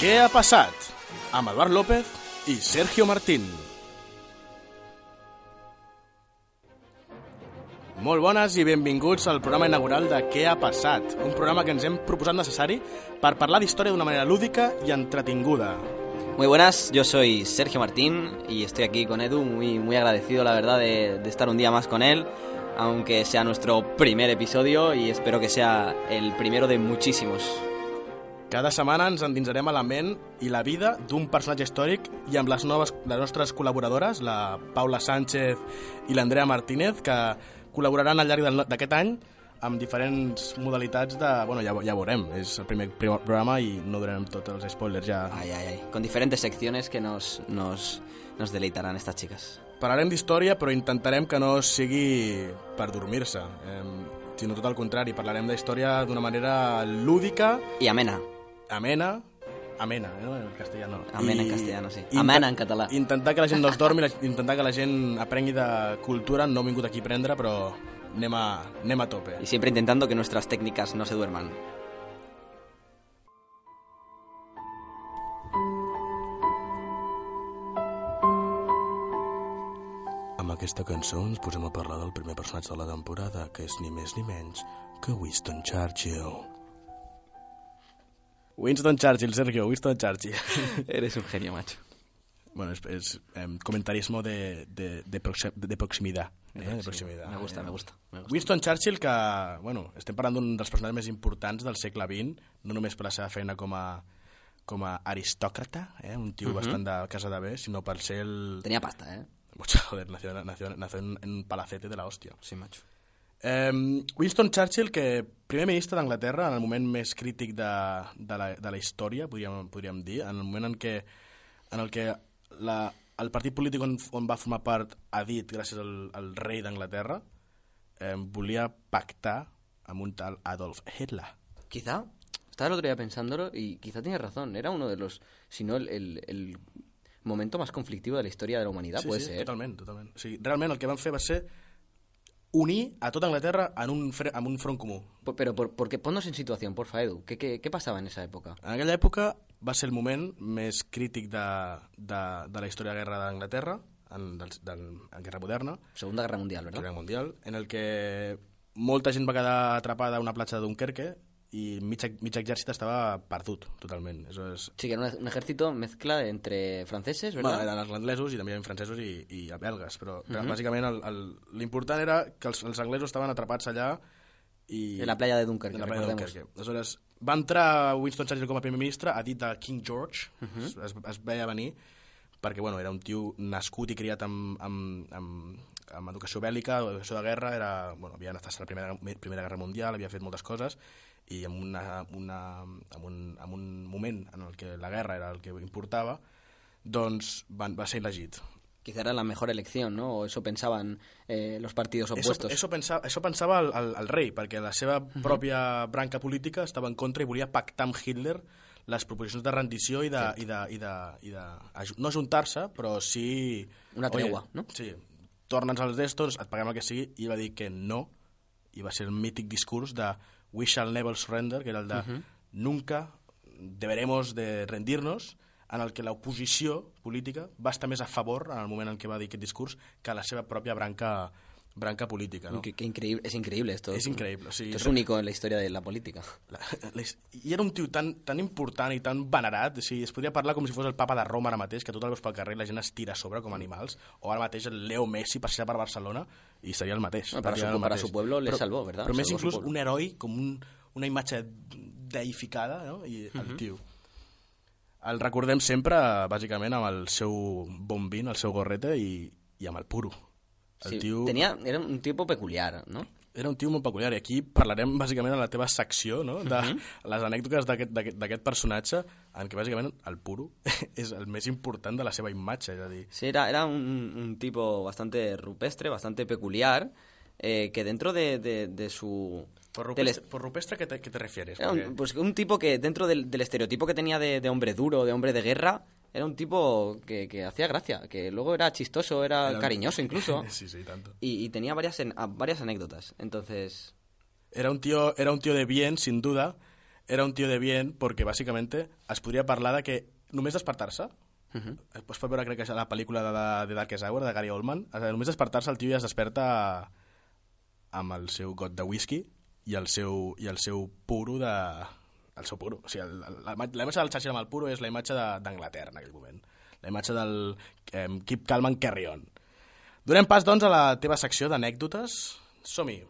Què ha passat? Amb López i Sergio Martín. Molt bones i benvinguts al programa inaugural de Què ha passat? Un programa que ens hem proposat necessari per parlar d'història d'una manera lúdica i entretinguda. Muy buenas, yo soy Sergio Martín y estoy aquí con Edu, muy, muy agradecido la verdad de, de estar un día más con él, aunque sea nuestro primer episodio y espero que sea el primero de muchísimos. Cada setmana ens endinsarem a la ment i la vida d'un personatge històric i amb les, noves, les nostres col·laboradores, la Paula Sánchez i l'Andrea Martínez, que col·laboraran al llarg d'aquest any amb diferents modalitats de... Bueno, ja, ja veurem, és el primer pri- programa i no donarem tots els spoilers ja. Ay, ay, ay. Con diferentes secciones que nos, nos, nos deleitarán estas chicas. Parlarem d'història, però intentarem que no sigui per dormir-se, eh, sinó tot el contrari, parlarem d'història d'una manera lúdica, Y amena. Amena, amena, eh, no? en castellà no. Amena en castellano, sí. inten- Amena en català. Intentar que la gent no es dormi, intentar que la gent aprengui de cultura, no he vingut aquí a aprendre, però anem a, anem a tope. Y siempre intentando que nuestras técnicas no se duerman. Amb aquesta cançó ens posem a parlar del primer personatge de la temporada, que és ni més ni menys que Winston Churchill. Winston Churchill, Sergio, Winston Churchill. Eres un genio, macho. bueno, es, es em, comentarismo de, de, de, proxi- de proximidad. Eh? De proximidad. Me gusta, me gusta. Me gusta. Winston Churchill, que, bueno, estem parlant d'un dels personatges més importants del segle XX, no només per la seva feina com a, com a aristòcrata, eh? un tio bastant de casa de bé, sinó per ser el... Tenía pasta, ¿eh? Joder, nació, nació, nació en, en un palacete de la hòstia. Sí, macho. Eh, Winston Churchill, que primer ministre d'Anglaterra en el moment més crític de, de, la, de la història, podríem, podríem dir, en el moment en què, en el que la, el partit polític on, on va formar part ha dit, gràcies al, al rei d'Anglaterra, eh, volia pactar amb un tal Adolf Hitler. Quizá, estaba el otro día pensándolo y quizá tienes razón, era uno de los, si no el, el- el momento más conflictivo de la historia de la humanidad, puede sí, ser. totalment, totalment. O sigui, realment el que van fer va ser unir a tota Anglaterra en un, en un front comú. Por- Pero, por, porque ponnos en situación, porfa, Edu. ¿Qué, qué, qué pasaba en esa época? En aquella època va ser el moment més crític de, de, de la història de la guerra d'Anglaterra, en, del, del, en Guerra Moderna, Segunda Guerra Mundial, ¿verdad? Guerra Mundial, en el que molta gent va quedar atrapada a una platja de Dunkerque i mig, mig exèrcit estava perdut, totalment. Això és... Sí, que era un, un ejército mezcla entre franceses, Bueno, ¿verdad? eren els anglesos i també havia francesos i, i belgues, però uh -huh. bàsicament l'important era que els, els anglesos estaven atrapats allà i... En la playa de Dunkerque, en la playa de. Dunkerque. Aleshores, va entrar Winston Churchill com a primer ministre a dit de King George, uh. -huh. es, es veia venir, perquè bueno, era un tio nascut i criat amb, amb, amb, amb educació bèl·lica, educació de guerra, era, bueno, havia estat a la primera, primera Guerra Mundial, havia fet moltes coses, i en, una, una, en, un, en un moment en el que la guerra era el que importava, doncs van, va ser elegit. Quizá era la mejor elección, ¿no? O eso pensaban eh, los partidos Eso, opuestos. eso, pensava, això pensava el, el, el rei, perquè la seva pròpia branca política estava en contra i volia pactar amb Hitler les proposicions de rendició i de... I de, i de, i de no ajuntar-se, però sí... Una tregua, no? Sí, torna'ns els d'estos, et paguem el que sigui, i va dir que no, i va ser el mític discurs de We shall never surrender, que era el de nunca deberemos de rendirnos, en el que l'oposició política va estar més a favor en el moment en què va dir aquest discurs que la seva pròpia branca, branca política. No? Qué- qué increíble, es increíble esto. És increïble. O sigui, Esto es único en la historia de la política. la, la, I era un tio tan, tan important i tan venerat, o sigui, es podria parlar com si fos el papa de Roma ara mateix, que tot el veus pel carrer la gent es tira a sobre com animals, o ara mateix el Leo Messi passeja per Barcelona i seria el mateix. Bueno, para su- el para mateix. su pueblo le salvó, ¿verdad? Però més inclús un heroi, com un, una imatge deificada, no? i el tio. El recordem sempre, bàsicament, amb el seu bombín, el seu gorrete i, i amb el puro. El Sí, tio tenía, era un tipo peculiar, ¿no? era un tio molt peculiar i aquí parlarem bàsicament en la teva secció no? de les anècdotes d'aquest- personatge en què bàsicament el puro és el més important de la seva imatge, és a dir, Sí, era, era un, un tipo bastante rupestre, bastante peculiar, eh, que dentro de, de- de su... por rupestre, por rupestre ¿qué, te, qué te refieres? Era un, Porque- pues un tipo que dentro del, del estereotipo que tenía de, de hombre duro, de hombre de guerra, era un tipo que, que hacía gracia, que luego era chistoso, era, era un- cariñoso incluso, sí, sí, tanto. y, y tenía varias, en- varias anécdotas. Entonces, Era un tío, era un tío de bien, sin duda. Era un tío de bien perquè, bàsicament, es podria parlar de que només despertar-se, ujú, es pot veure, crec que és la pel·lícula de, de Darkest Hour, de Gary Oldman, o sigui, només despertar-se el tio ja es desperta amb el seu got de whisky i el seu, i el seu puro de... El seu puro. O sigui, el, el, la, la imatge del Churchill amb el puro és la imatge d'Anglaterra en aquell moment. La imatge del eh, Keep Calm and Carry On. Donem pas, doncs, a la teva secció d'anècdotes. Som-hi.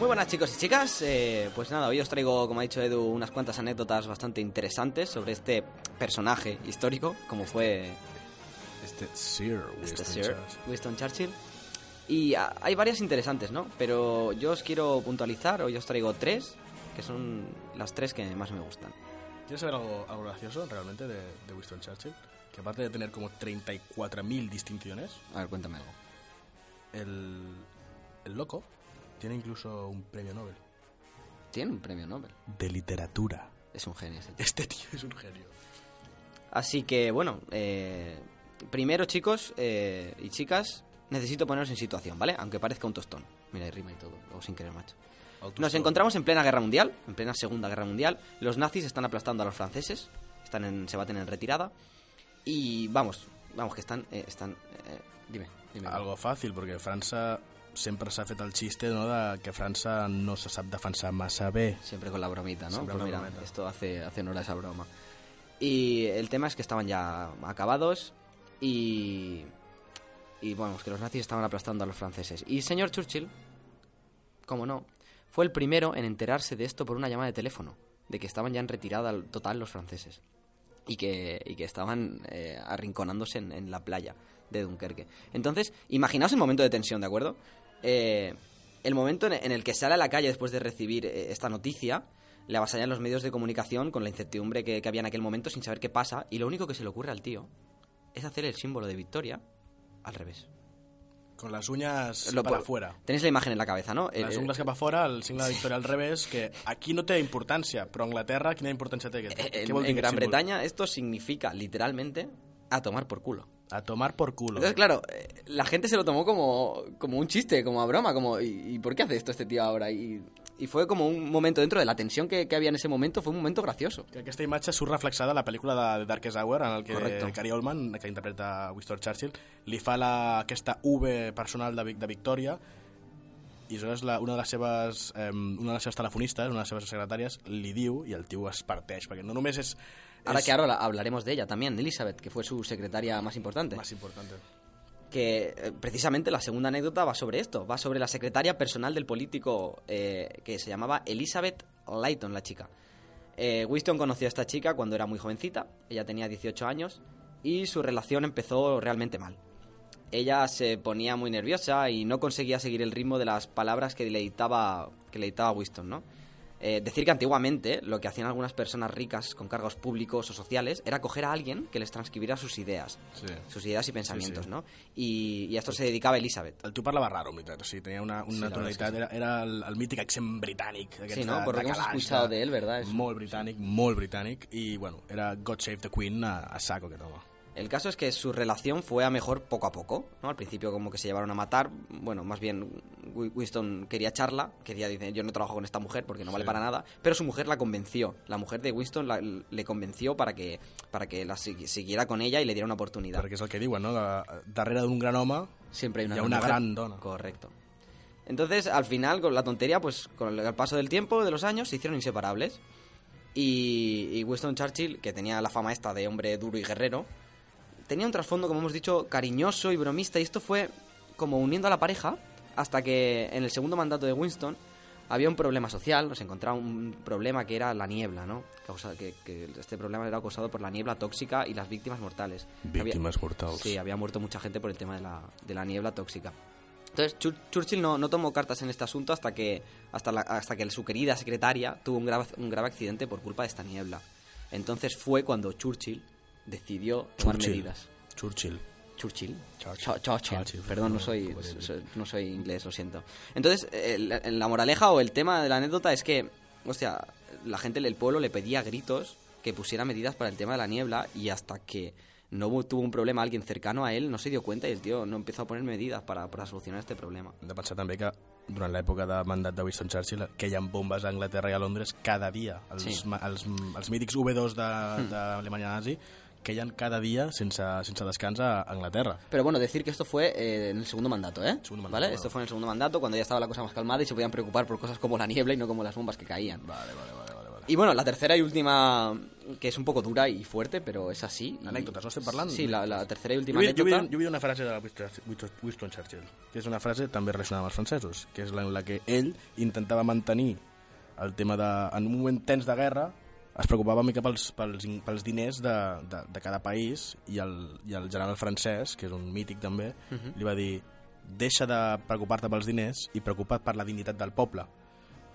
Muy buenas chicos y chicas, Eh, pues nada, hoy os traigo, como ha dicho Edu, unas cuantas anécdotas bastante interesantes sobre este personaje histórico, como fue Este Sir este Winston Sir Churchill. Winston Churchill. Y ah, hay varias interesantes, ¿no? Pero yo os quiero puntualizar, hoy os traigo tres, que son las tres que más me gustan. ¿Quieres saber algo, algo gracioso realmente de, de Winston Churchill? Que aparte de tener como 34.000 distinciones, A ver, cuéntame algo. el, el loco tiene incluso un premio Nobel Tiene un premio Nobel. de literatura. Es un genio ese tío. Este tío es un genio. Así que, bueno, eh, primero chicos eh, y chicas, necesito poneros en situación, ¿vale? Aunque parezca un tostón. Mira, hay rima y todo, o sin querer, macho. Nos encontramos en plena guerra mundial, en plena segunda guerra mundial. Los nazis están aplastando a los franceses, están en, se baten en retirada. Y vamos, vamos, que están. eh, están eh, dime, dime. Algo fàcil, perquè França sempre s'ha fet el xiste no, de que França no se sap defensar massa bé. Siempre con la bromita, ¿no? Siempre Pues mira, bromita. esto hace, hace honor a esa broma. Y el tema es que estaban ya acabados y. Y bueno, que los nazis estaban aplastando a los franceses. Y señor Churchill, como no, fue el primero en enterarse de esto por una llamada de teléfono, de que estaban ya en retirada al- total los franceses. Y que, y que estaban eh, arrinconándose en, en la playa de Dunkerque. Entonces, imaginaos el momento de tensión, ¿de acuerdo? Eh, el momento en, en el que sale a la calle después de recibir eh, esta noticia, le avasallan los medios de comunicación con la incertidumbre que, que había en aquel momento sin saber qué pasa, y lo único que se le ocurre al tío es hacer el símbolo de victoria al revés. Con les uñas Lo para afuera. Tenéis la imagen en la cabeza, ¿no? Les ungles cap a fora, el signe de victòria al revés, que aquí no té importància, però a Anglaterra quina importància té aquest? eh, Què en, vol dir en Gran? Bretaña esto significa literalmente a tomar por culo. A tomar por culo. Entonces, claro, eh, la gente se lo tomó como, como un chiste, como a broma, como ¿y, y por qué hace esto este tío ahora? Y, y fue como un momento dentro de la tensión que, que había en ese momento, fue un momento gracioso. Que aquesta imatge surt reflexada a la pel·lícula de Darkest Hour, en el que Correcto. Gary Oldman, que interpreta Winston Churchill, li fa la, aquesta V personal de, de Victòria i aleshores la, una, de les seves, eh, una de les seves telefonistes, una de les seves secretàries, li diu i el tio es parteix, perquè no només és... Ahora és que ahora hablaremos de ella también, de Elizabeth, que fue su secretaria más importante. Más importante. Que eh, precisamente la segunda anécdota va sobre esto, va sobre la secretaria personal del político eh, que se llamaba Elizabeth Layton, la chica. Eh, Winston conoció a esta chica cuando era muy jovencita, ella tenía 18 años y su relación empezó realmente mal. Ella se ponía muy nerviosa y no conseguía seguir el ritmo de las palabras que le que le dictaba Winston, ¿no? Eh, decir que antiguamente lo que hacían algunas personas ricas con cargos públicos o sociales era coger a alguien que les transcribiera sus ideas Sí. sus ideas y pensamientos, sí. ¿no? Y, y a esto se dedicava Elizabeth. El tio parlava raro. O sigui, tenia una, Sí, una que tonalitat... Era, era el, el mític accent britànic. Sí, no? Por lo que hemos escuchado de él, ¿verdad? Es- Molt britànic, molt britànic. I, bueno, era God Save the Queen a, a saco, aquest home. El caso es que su relación fue a mejor poco a poco, ¿no? Al principio como que se llevaron a matar, bueno, más bien Wi- Winston quería echarla, quería, dice, yo no trabajo con esta mujer porque no vale Sí. para nada, pero su mujer la convenció, la mujer de Winston la- le convenció para que, para que la siguiera con ella y le diera una oportunidad. Perquè és el que diuen, no? Que darrere d'un gran home Siempre hay una, gran una mujer. gran dona. Correcto. Entonces, al final, con la tontería, pues con el paso del tiempo, de los años, se hicieron inseparables. Y, y Winston Churchill, que tenía la fama esta de hombre duro y guerrero, tenía un trasfondo, como hemos dicho, cariñoso y bromista. Y esto fue como uniendo a la pareja hasta que en el segundo mandato de Winston había un problema social, nos encontraba un problema que era la niebla, ¿no? Causa, que, que este problema era causado por la niebla tóxica y las víctimas mortales. Víctimas Había- mortals. Sí, había muerto mucha gente por el tema de la, de la niebla tóxica. Entonces Chur- Churchill no, no tomó cartas en este asunto hasta que, hasta, la- hasta que su querida secretaria tuvo un grave, un grave accidente por culpa de esta niebla. Entonces fue cuando Churchill decidió tomar Churchill. medidas. Churchill. Churchill. Churchill. Churchill. Perdón, no soy, no soy inglés, lo siento. Entonces, eh, la, moraleja o el tema de la anécdota es que, hostia, la gente, el pueblo le pedía a gritos que pusiera medidas para el tema de la niebla y hasta que no tuvo un problema alguien cercano a él, no se dio cuenta y el tío no empezó a poner medidas para, para solucionar este problema. Hem de pensar també que durant l'època de mandat de Winston Churchill queien bombes a Anglaterra i a Londres cada dia. Els, Sí. ma- els, els mítics V2 de- d'Alemanya nazi queien cada dia sense, sense descans a Anglaterra. Pero bueno, decir que esto fue eh, en el segundo mandato, ¿eh? Segundo mandato, ¿Vale? bueno. Esto fue en el segundo mandato, cuando ya estaba la cosa más calmada y se podían preocupar por cosas como la niebla y no como las bombas que caían. Vale, vale, vale. vale, vale. Y bueno, la tercera y última, que es un poco dura y fuerte, pero es así. y- Anècdotes, no estem parlant? Sí, la, la tercera y última vull, jo, anécdota. vull, jo vull dir una frase de Winston, Winston- Winston Churchill, que és una frase també relacionada amb els francesos, que és la, en la que ell intentava mantenir el tema de... En un moment tens de guerra, es preocupava mica pels, pels, pels diners de, de, de cada país i el, i el general francès, que és un mític també, li va dir deixa de preocupar-te pels diners i preocupa't per la dignitat del poble.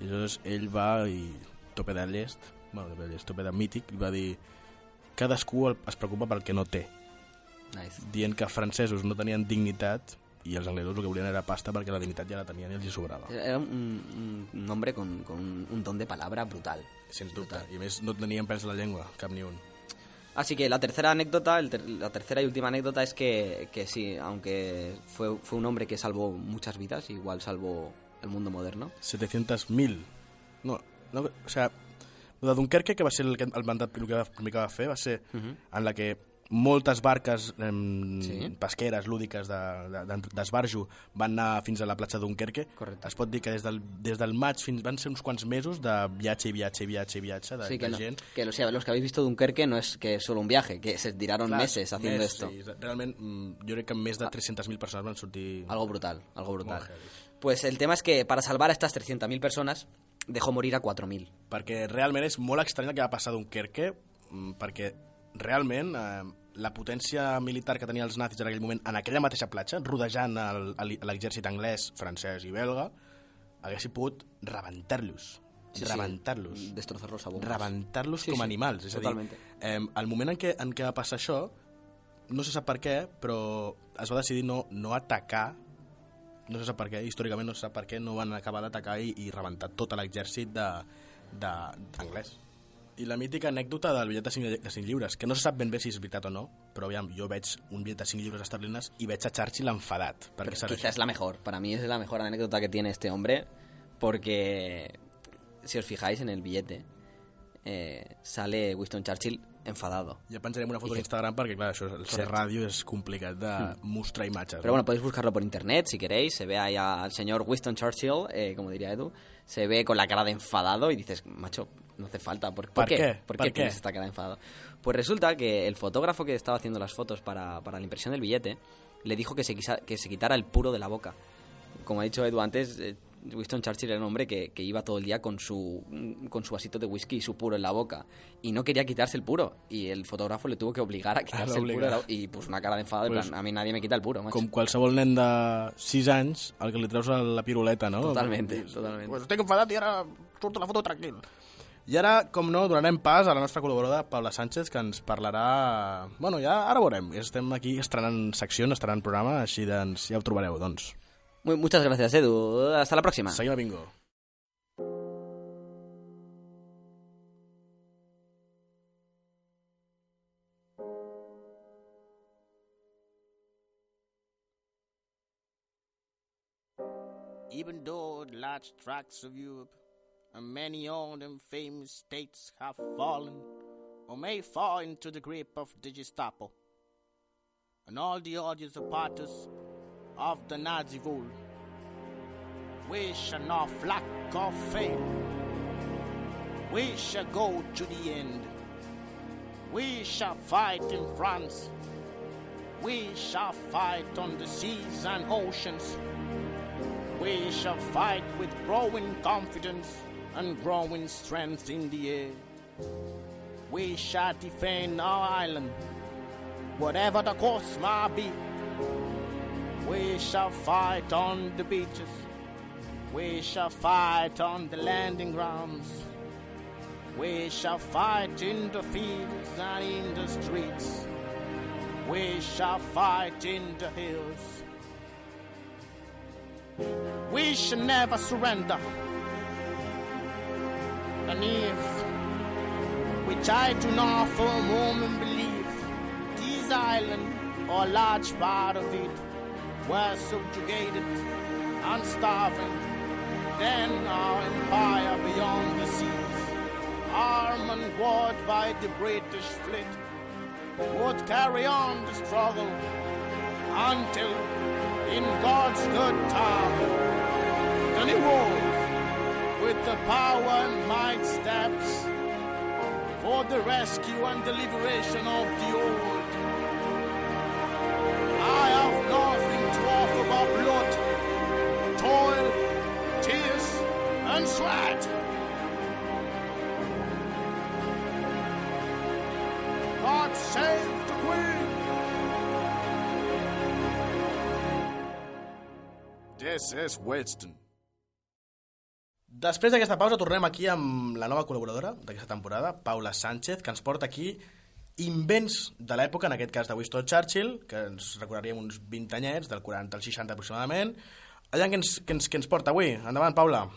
I llavors ell va i tope de llest, bueno, tope de llest, tope de mític, li va dir cadascú es preocupa pel que no té Nice. dient que els francesos no tenien dignitat i els anglesos el que volien era pasta perquè la dignitat ja la tenien i els hi sobrava. Era un, un hombre con, con un, un don de palabra brutal. Sens dubte. I a més no tenien pèls a la llengua, cap ni un. Así que la tercera anécdota, el ter- la tercera y última anécdota es que, que sí, aunque fue, fue un hombre que salvó muchas vidas, igual salvó el mundo moderno. 700.000. No, no, o sea, lo de Dunkerque, que va ser el, el mandat el primer que va fer, va ser en la que moltes barques em, Sí. pesqueres, lúdiques de- de- de- d'esbarjo van anar fins a la platja Dunkerque. Es pot dir que des del, des del maig fins van ser uns quants mesos de viatge i viatge i viatge i viatge de, Sí, que, de no- gent. que los, los que habéis visto Dunkerque no es que solo un viaje, que se tiraron Clar, meses haciendo més, esto. Sí, realment, mm, jo crec que més de 300.000 persones van sortir... Algo brutal, algo brutal. Pues el tema es que para salvar a estas 300.000 personas dejó morir a 4.000. Perquè realment és molt estrany el que va passar a Dunkerque, mm, perquè realment eh, la potència militar que tenia els nazis en aquell moment, en aquella mateixa platja, rodejant l'exèrcit anglès, francès i belga, haguessin pogut rebentar-los. Sí, sí. rebentar-los. Destrozarlos a bombas. rebentar-los Sí, com sí, a animals. És totalmente. a dir, eh, el moment en què, en què va passar això, no se sap per què, però es va decidir no, no atacar no se sap per què, històricament no se sap per què no van acabar d'atacar i, i rebentar tot l'exèrcit d'anglès. I la mítica anècdota del bitllet de 5, de 5 lliures, que no se sap ben bé si és veritat o no, però aviam, jo veig un bitllet de 5 lliures esterlines i veig a Churchill enfadat. Perquè Pero serà quizá es la mejor. Para mí es la mejor anécdota que tiene este hombre. Porque si os fijáis en el billete, eh, sale Winston Churchill enfadado. Ja penjarem una foto a Instagram perquè, clar, això, el ser ràdio és complicat de mostrar imatges. Pero bueno, podéis buscarlo por internet si queréis. Se ve ahí al señor Winston Churchill, eh, como diría Edu. Se ve con la cara de enfadado y dices, macho, no hace falta. ¿Por, ¿Por qué? qué? ¿Por ¿Por qué qué? tienes esta cara enfadado? Pues resulta que el fotógrafo que estaba haciendo las fotos para, para la impresión del billete le dijo que se, quisa- que se quitara el puro de la boca. Como ha dicho Edu antes, eh, Winston Churchill era un hombre que, que iba todo el día con su, con su vasito de whisky y su puro en la boca. Y no quería quitarse el puro. Y el fotógrafo le tuvo que obligar a quitarse el puro. y pues una cara de enfado. en Pues- plan, a mí nadie me quita el puro, macho. Com qualsevol nen de 6 anys, al que li treus la piruleta, no? Totalmente, totalmente. Pues estic enfadat i ara surto la foto tranquil. I ara, com no, donarem pas a la nostra col·laboradora, Paula Sánchez, que ens parlarà... Bueno, ja ara veurem. Estem aquí estrenant secció, estrenant programa, així doncs ja ho trobareu, doncs. Muchas gracias, Edu. Hasta la próxima. Seguim a Bingo. Even though large tracts of Europe and many old and famous states have fallen or may fall into the grip of the Gestapo, and all the odious supporters of the Nazi rule, we shall not lack or fail. We shall go to the end. We shall fight in France. We shall fight on the seas and oceans. We shall fight with growing confidence and growing strength in the air. We shall defend our island, whatever the cost may be. We shall fight on the beaches. We shall fight on the landing grounds. We shall fight in the fields and in the streets. We shall fight in the hills. We shall never surrender. And if, which I do not for a moment believe, this island or a large part of it were subjugated and starving, then our empire beyond the seas, armed and warred by the British fleet, would carry on the struggle until, in God's good time, the new world, with the power and might steps for the rescue and the liberation of the old. I have nothing to offer but blood, toil, tears, and sweat. God save the Queen! This is Winston. Després d'aquesta pausa tornem aquí amb la nova col·laboradora d'aquesta temporada, Paula Sánchez, que ens porta aquí invents de l'època, en aquest cas de Winston Churchill, que ens recordaríem uns 20 anyets, del 40 al 60 aproximadament. Allà que ens, que ens, que ens porta avui. Endavant, Paula.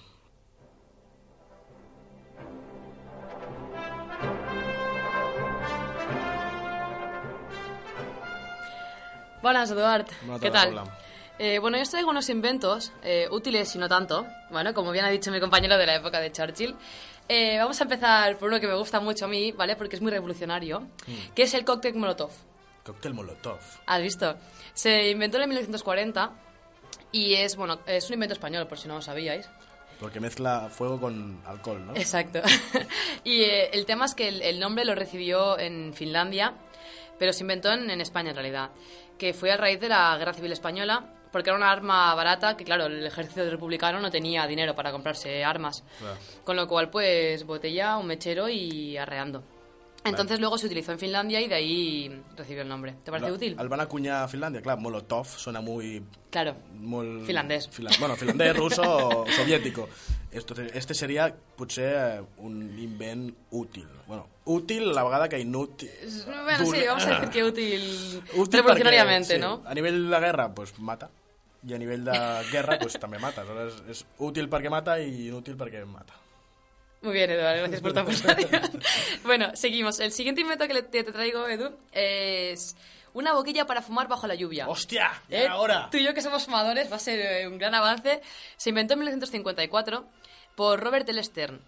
Buenas, Eduard. Buenas ¿Qué tardes, tal? Paula. Eh, bueno, yo os traigo unos inventos eh, útiles y no tanto, bueno, como bien ha dicho mi compañero de la época de Churchill. Eh, vamos a empezar por uno que me gusta mucho a mí, ¿vale? Porque es muy revolucionario, Mm. que es el cóctel Molotov. Cóctel Molotov. ¿Has visto? Se inventó en 1940 y es, bueno, es un invento español, por si no lo sabíais. Porque mezcla fuego con alcohol, ¿no? Exacto. y eh, el tema es que el, el nombre lo recibió en Finlandia, pero se inventó en, en España en realidad, que fue a raíz de la Guerra Civil Española, porque era una arma barata que, claro, el ejército republicano no tenía dinero para comprarse armas. Claro. Con lo cual, pues, botella, un mechero y arreando. Entonces luego se utilizó en Finlandia y de ahí recibió el nombre. ¿Te parece útil? El van acunyar a Finlàndia, clar, Molotov sona muy... Claro. Molt... Finlandès. Fila- Bueno, finlandès, ruso o soviético. Esto, este seria, potser, un invent útil. Bueno, útil a la vegada que inútil. Bueno, sí, vamos a decir que útil, Útil revolucionariamente, perquè, ¿no? A nivell de guerra, pues mata. I a nivell de guerra, pues també mata. Aleshores, és útil perquè mata i inútil perquè mata. Muy bien, Eduardo, gracias por tu aportación. bueno, seguimos. El siguiente invento que te, traigo, Edu, es una boquilla para fumar bajo la lluvia. ¡Hostia! ¿Y ¿Eh? ahora? Tú y yo que somos fumadores va a ser eh, un gran avance. Se inventó en 1954 por Robert L. Stern.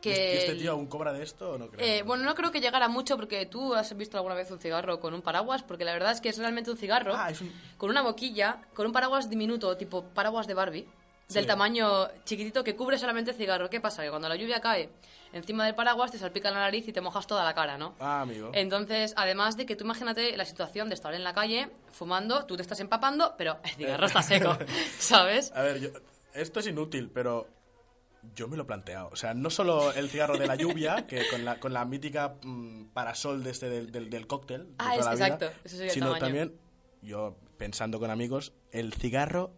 Que ¿Y este tío aún cobra de esto o no creo? eh, bueno, no creo que llegara mucho porque tú has visto alguna vez un cigarro con un paraguas, porque la verdad es que es realmente un cigarro Ah, un- con una boquilla, con un paraguas diminuto, tipo paraguas de Barbie, del tamaño chiquitito que cubre solamente el cigarro. ¿Qué pasa? Que cuando la lluvia cae encima del paraguas te salpica la nariz y te mojas toda la cara, ¿no? Ah, amigo. Entonces, además de que tú imagínate la situación de estar en la calle fumando, tú te estás empapando, pero el cigarro está seco, ¿sabes? A ver, yo, esto es inútil, pero yo me lo he planteado. O sea, no solo el cigarro de la lluvia, que con la, con la mítica mm, parasol de este del, del, del cóctel, de Ah, toda es- la vida, exacto, sería sino también, yo pensando con amigos, el cigarro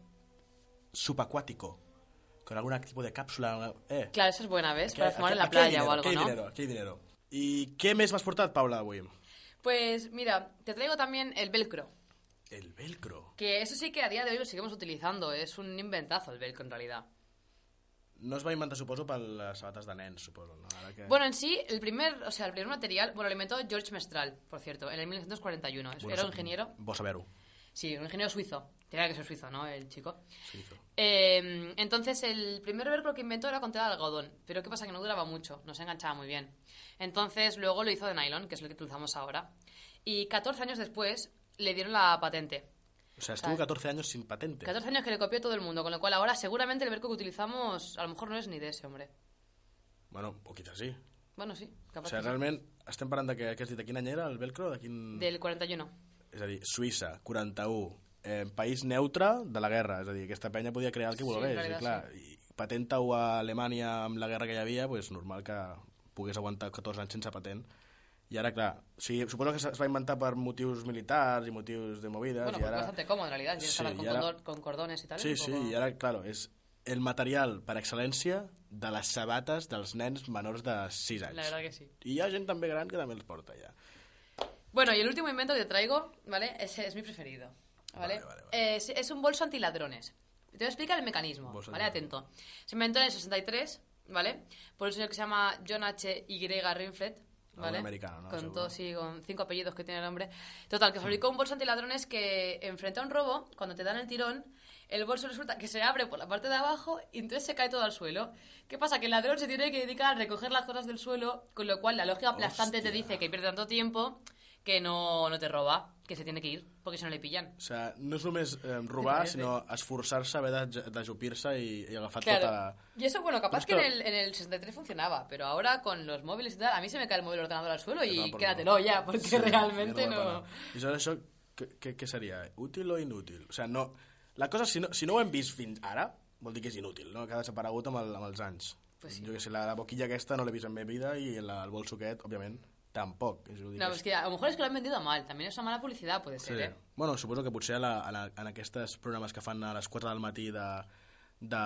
subacuático, con algún tipo de cápsula. Eh, Claro, eso es buena, ¿ves? Para fumar en la playa dinero, o algo, ¿no? dinero, aquí hay dinero. ¿Y qué mes m'has portat, Paula, avui? Pues mira, te traigo también el velcro. El velcro. Que eso sí que a día de hoy lo seguimos utilizando. Es un inventazo el velcro en realidad. No es va inventar, suposo, per les sabates de nens, suposo. No? Ara que... Bueno, en sí, el primer, o sea, el primer material, bueno, lo inventó George Mestral, por cierto, en el 1941. Es- Bueno, Era un ingeniero, Vos saber-ho. sí, un ingeniero suizo. Tenía que ser suizo, ¿no? El chico. Suizo. Eh, entonces, el primer velcro que inventó era con tela de algodón. Pero ¿qué pasa? Que no duraba mucho, no se enganchaba muy bien. Entonces, luego lo hizo de nylon, que es lo que utilizamos ahora. Y 14 años después le dieron la patente. O sea, estuvo 14 años sin patente. 14 años que le copió todo el mundo, con lo cual ahora seguramente el velcro que utilizamos a lo mejor no es ni de ese hombre. Bueno, o quizás sí. Bueno, sí, O capaz sigui, que sí. realment estem parlant de que, que has dit de quin any era el velcro? De quin... Del 41. és a dir, Suïssa, 41, eh, país neutre de la guerra, és a dir, aquesta penya podia crear el que Sí, volgués, veritat, clar, i patenta-ho a Alemanya amb la guerra que hi havia, pues, normal que pogués aguantar 14 anys sense patent. I ara, clar, o sigui, suposo que es va inventar per motius militars i motius de movides, Bueno, i ara... bastante cómodo en realidad. Sí, con, y condor- con cordones y tal. Sí, es sí, poco- i ara, claro, és el material per excel·lència de les sabates dels nens menors de 6 anys. La verdad que sí. I hi ha gent també gran que també els porta, ja. Bueno, y el último invento que te traigo, ¿vale? Ese es mi preferido, ¿vale? Vale, vale, vale. Es, es un bolso antiladrones. Te voy a explicar el mecanismo, Bolso ¿vale? Atento. Se inventó en el 63, ¿vale? Por un señor que se llama John H. Y. Rinflet, ¿vale? Americano, ¿no? Con todos, sí, con cinco apellidos que tiene el hombre. Total, que fabricó un bolso antiladrones que enfrenta a un robo, cuando te dan el tirón, el bolso resulta que se abre por la parte de abajo y entonces se cae todo al suelo. ¿Qué pasa? Que el ladrón se tiene que dedicar a recoger las cosas del suelo, con lo cual la lógica aplastante te dice que pierde tanto tiempo que no, no te roba, que se tiene que ir, porque si no le pillan. O sigui, no és només eh, robar, sinó esforçar-se, haver de- d'ajupir-se i, i agafar Claro. tota la... Y eso, bueno, capaz Justo. que en el, en el 63 funcionaba, pero ahora con los móviles y tal, a mí se me cae el móvil ordenador al suelo y No, quédatelo favor. ya, porque Sí, realmente no... I sobre això, què, què, seria? Útil o inútil? O sigui, no... La cosa, si no, si no ho hem vist fins ara, vol dir que és inútil, no? Que ha desaparegut amb, el, amb els anys. Pues sí. Jo que sé, la, la boquilla aquesta no l'he vist en meva vida i la, el bolso aquest, òbviament, tampoc. És, No, es que a lo mejor es que lo han vendido mal, también es una mala publicidad, puede ser, Sí. ¿eh? Bueno, suposo que potser a la, a la, en aquests programes que fan a les 4 del matí de, de,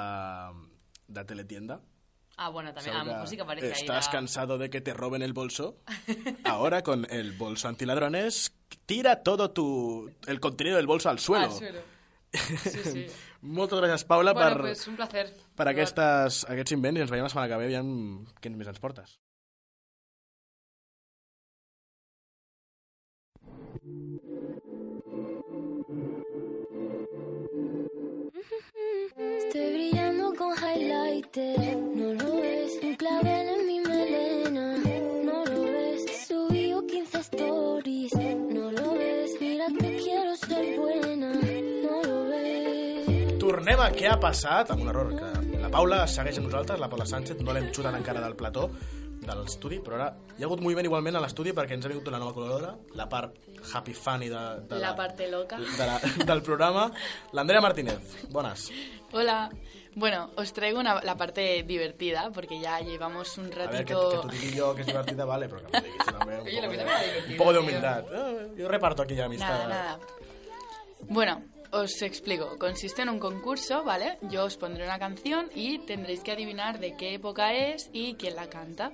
de teletienda, Ah, bueno, también, a lo mejor sí que aparece ahí ¿Estás la- cansado de que te roben el bolso? Ahora con el bolso antiladrones, tira todo tu, el contenido del bolso al suelo. Al suelo. Sí, sí. Moltes gràcies, Paula, bueno, per, pues un placer. per aquestes, aquests invents i ens veiem la setmana que ve aviam què més ens portes. Highlighter, no lo ves. Un clavel en mi melena, no lo ves. Subí 15 stories, no lo ves. Mira que quiero ser buena, no lo ves. Tornem a què ha passat, amb un error que la Paula segueix amb nosaltres, la Paula Sánchez, no l'hem xutat encara del plató de l'estudi, però ara hi ha hagut moviment igualment a l'estudi perquè ens ha vingut una nova col·laboradora, la part happy funny de, de La parte loca. de la, del programa, l'Andrea Martínez. Bones. Hola. Bueno, os traigo una- la parte divertida porque ya llevamos un A ver, que, ratito. que tú yo que es divertida, vale, pero que me digas tú también un, poco de, un poco de humildad. Eh, yo reparto aquí ya amistad. Nada, nada. Bueno, os explico. Consiste en un concurso, ¿vale? Yo os pondré una canción y tendréis que adivinar de qué época es y quién la canta.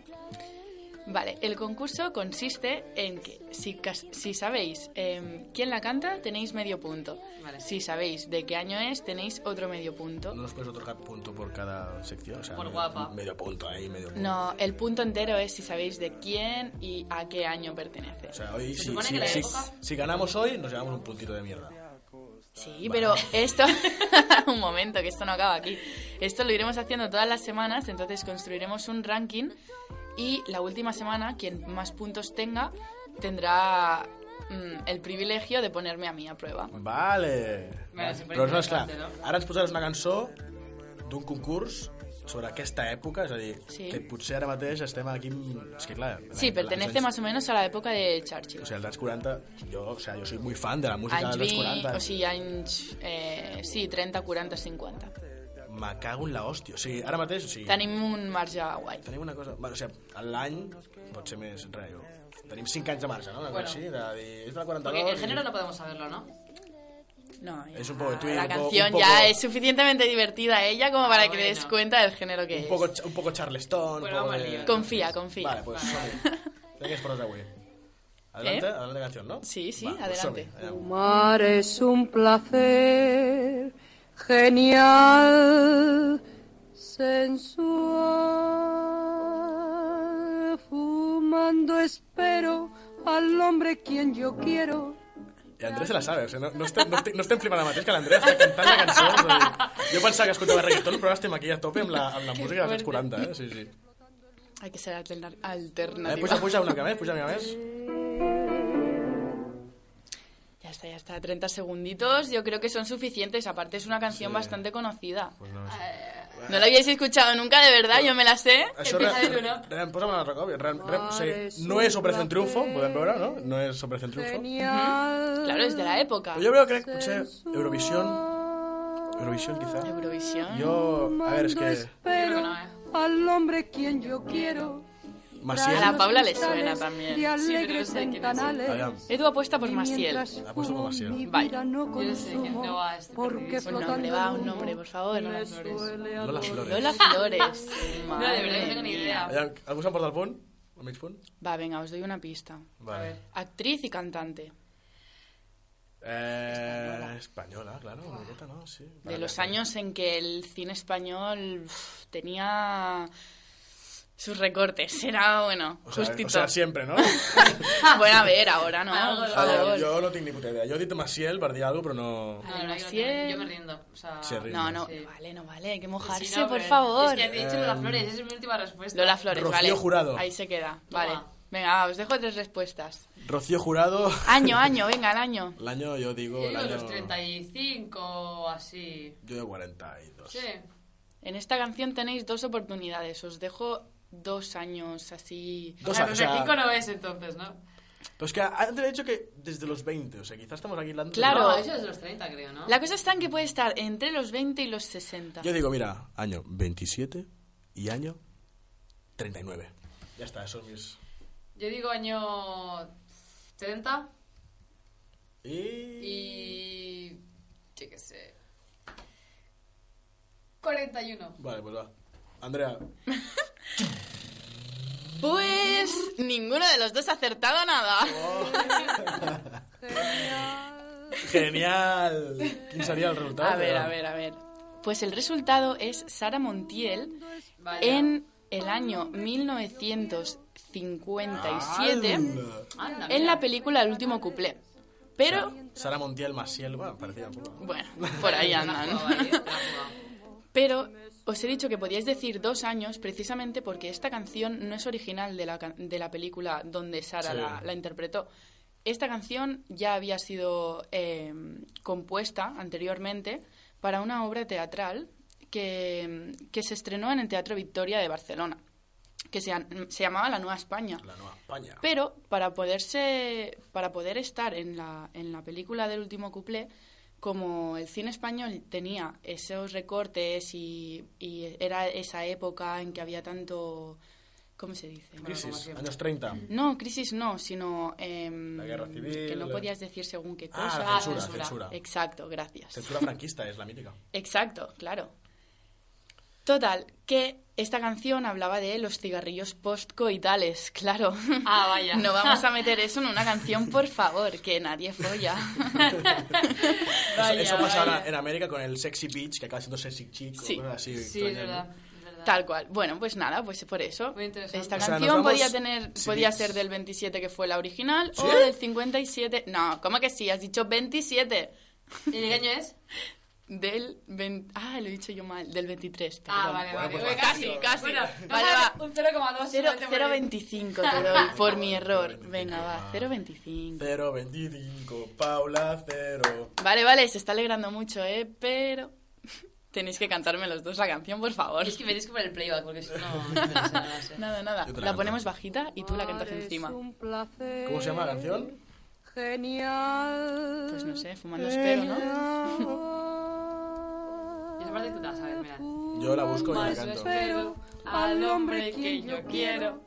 Vale, el concurso consiste en que si, si sabéis em, quién la canta, tenéis medio punto. Vale. Si sabéis de qué año es, tenéis otro medio punto. ¿No nos puedes otorgar punto por cada sección? O sea, Por guapa. medio punto ahí, medio punto. No, el punto entero es si sabéis de quién y a qué año pertenece. O sea, hoy, Se si, supone si, que la si- época- si ganamos hoy, nos llevamos un puntito de mierda. Sí, pero esto... un momento, que esto no acaba aquí. Esto lo iremos haciendo todas las semanas, entonces construiremos un ranking y la última semana, quien más puntos tenga, tendrá mm, el privilegio de ponerme a mí a prueba. Vale. Sempre Però no, esclar, no? ara ens posaràs una cançó d'un concurs sobre aquesta època, és a dir, Sí. que potser ara mateix estem aquí... És que clar... Sí, pertenece más o menos a la época de Churchill. O sigui, als anys 40, jo, o sea, jo soy muy fan de la música Anys dels 20, 40. o sigui, anys... Eh, sí, 30, 40, 50. Me cago en la hòstia. O sigui, ara mateix, o sigui, Tenim un marge guai. tenim una cosa... Bueno, o sigui, l'any pot ser més. Tenim 5 anys de marge, no? Una Bueno. cosa així, de dir, és de la 42... Porque el i- género no podemos saberlo, ¿no? No, ya, Es un poco de Twitter, La un poco- canción un poco- ya es suficientemente divertida ella como para Ah, que te des cuenta del género que Un es. poco, un poco Charleston, Bueno, un poco de... Confía, confía. Vale, pues es portes avui? Adelante, ¿Eh? adelante canción, ¿no? Sí, sí, Va, pues adelante. Fumar es un placer genial, sensual. Fumando espero al hombre quien yo quiero. I Andrés se la sabe, o sigui, no, no, estem, no, estem, no estem flipant ara mateix que l'Andrea està cantant la cançó. A dir, jo pensava que escoltava reggaeton, però ara estem aquí a tope amb la, amb la música dels anys 40, eh? Sí, sí. Hay que ser alterna- A alternativa. puja, puja una mica més, puja una mica més. Ya está, ya está. 30 segunditos yo creo que son suficientes. Aparte es una canción Sí. bastante conocida. Pues no, sí. No la habíais escuchado nunca, de verdad, yo me la sé. Empieza re, sigui, no és Operación Triunfo, podem veure, no? No és Operación Triunfo. Genial. Claro, es de la época. Però jo crec, crec, potser Eurovisión... Eurovisión, quizá. Eurovisión. Jo, a veure, és que... Espero no, eh. al hombre quien yo quiero. Maciel... A la Paula le suena también. Sí, pero no sé quién es. Edu apuesta por Maciel. Apuesto por Maciel. Vaya. Yo sé quién no va a este. Un nombre, va, un nombre, por favor. Lola Flores. Lola Flores. Lola Flores. No, de verdad no tengo ni idea. Algú se'n porta el punt? El mig punt? Va, venga, os doy una pista. Vale. Actriz y cantante. Eh, española, claro, miqueta, ¿no? Sí. De los vale. años en que el cine español uf, tenía sus recortes. Era, bueno, O sea, justito. o sea, siempre, ¿no? bueno, a ver, ahora no, Algo por lo favor. jo no tinc ni puta idea. Jo he dit Maciel per dir alguna cosa, però no... No, no, yo, no Maciel. tengo- yo me rindo. O sea, Se rinde. No, no, Sí. vale, no vale, hay que mojarse, Sí, no, por pero- favor. Es que te he dicho Lola Flores, esa es mi última respuesta. Lola Flores, Rocío vale. Jurado. Ahí se queda, Toma. vale. Venga, va, os dejo tres respuestas. Rocío Jurado... Año, año, venga, el año. L'año, jo digo... Yo digo l'año... los 35 o así. Jo digo 42. Sí. En esta canción tenéis dos oportunidades. Os dejo dos años así. Dos años, o sea, 35 no es entonces, ¿no? Pero es que antes he dicho que desde los 20, o sea, quizás estamos aquí hablando... Claro. No, eso es de los 30, creo, ¿no? La cosa está en que puede estar entre los 20 y los 60. Yo digo, mira, año 27 y año 39. Ya está, son mis... Yo digo año 70 Y... y... Yo qué sé... 41. Vale, pues va. Andrea, Pues ninguno de los dos ha acertado nada. genial. ¿Quién sería el resultado? A ver, a ver, a ver. Pues el resultado es Sara Montiel Vaya. en el año 1957 Anda, en la película El último cuplé. Pero, Sara Montiel, Maciel, bueno, parecía un poco. bueno, por ahí andan. Pero os he dicho que podíais decir dos años precisamente porque esta canción no es original de la, de la película donde Sara Sí. la, la interpretó. Esta canción ya había sido eh, compuesta anteriormente para una obra teatral que, que se estrenó en el Teatro Victoria de Barcelona, que se, se llamaba La Nueva España. La Nueva España. Pero para poderse para poder estar en la, en la película del último cuplé, como el cine español tenía esos recortes y, y era esa época en que había tanto ¿cómo se dice? Crisis, años 30. No, crisis no, sino em, La guerra civil. que no podías decir según qué Ah, cosa. la censura, censura. Exacto, gracias. Censura franquista es la mítica. Exacto, claro. Total, que esta canción hablaba de los cigarrillos postcoitales, claro. Ah, vaya. No vamos a meter eso en una canción, por favor, que nadie folla. Vaya, eso eso pasa ahora en América con el Sexy Beach, que acaba siendo Sexy Chic. Sí. o cosas así Sí, es verdad. ¿no? Tal cual. Bueno, pues nada, pues por eso. Muy interesante. Esta O sea, canción podía tener, Sí, podía ser del 27 que fue la original ¿Sí? o del 57. No, ¿cómo que sí? Has dicho 27. ¿Y de qué año es? Del 20... Ah, lo he dicho yo mal. Del 23, perdón. Ah, vale, vale. pues Uy, casi, casi. Bueno, Vale, va. Un 0,2. Cero- solamente por ahí. 0,25 te doy por mi error. Venga, va, 0,25. 025, Paula, 0. Vale, vale, se está alegrando mucho, ¿eh? Pero tenéis que cantarme los dos la canción, por favor. Es que me tienes que poner el playback porque si no, no. Nada, nada. La La ponemos bajita y tú la cantas Es encima. un placer ¿Cómo se llama la canción? Genial. Pues no sé, fumando espero, ¿no? Parte tú te la sabes, mira. Yo la busco y la canto. espero al hombre que yo quiero.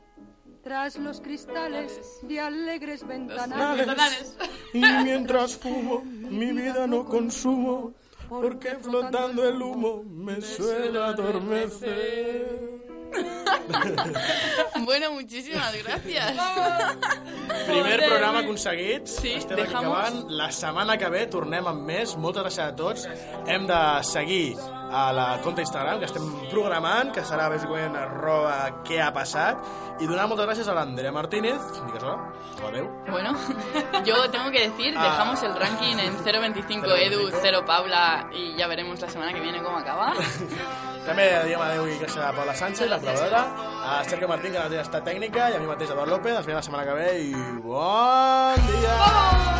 Tras los cristales de alegres ventanales. Ventanales. Y mientras fumo, mi vida no consumo, porque flotando el humo me suele adormecer. Bueno, muchísimas gracias. Primer programa aconseguit. Sí, Estem dejamos- aquí acabant. La setmana que ve tornem amb més. Moltes gràcies a tots. Hem de seguir a la compte Instagram, que estem programant, que serà bàsicament arroba què ha passat. I donar moltes gràcies a l'Andrea Martínez. Digues hola. Adeu. Bueno, yo tengo que decir, Ah. dejamos el ranking en 0,25 Edu, 0 Paula y ya veremos la semana que viene cómo acaba. També diem adeu i gràcies a Paula Sánchez, la col·laboradora, a Sergio Martín, que la està tècnica, i a mi mateix, Eduard López. Ens veiem la setmana que ve i bon dia!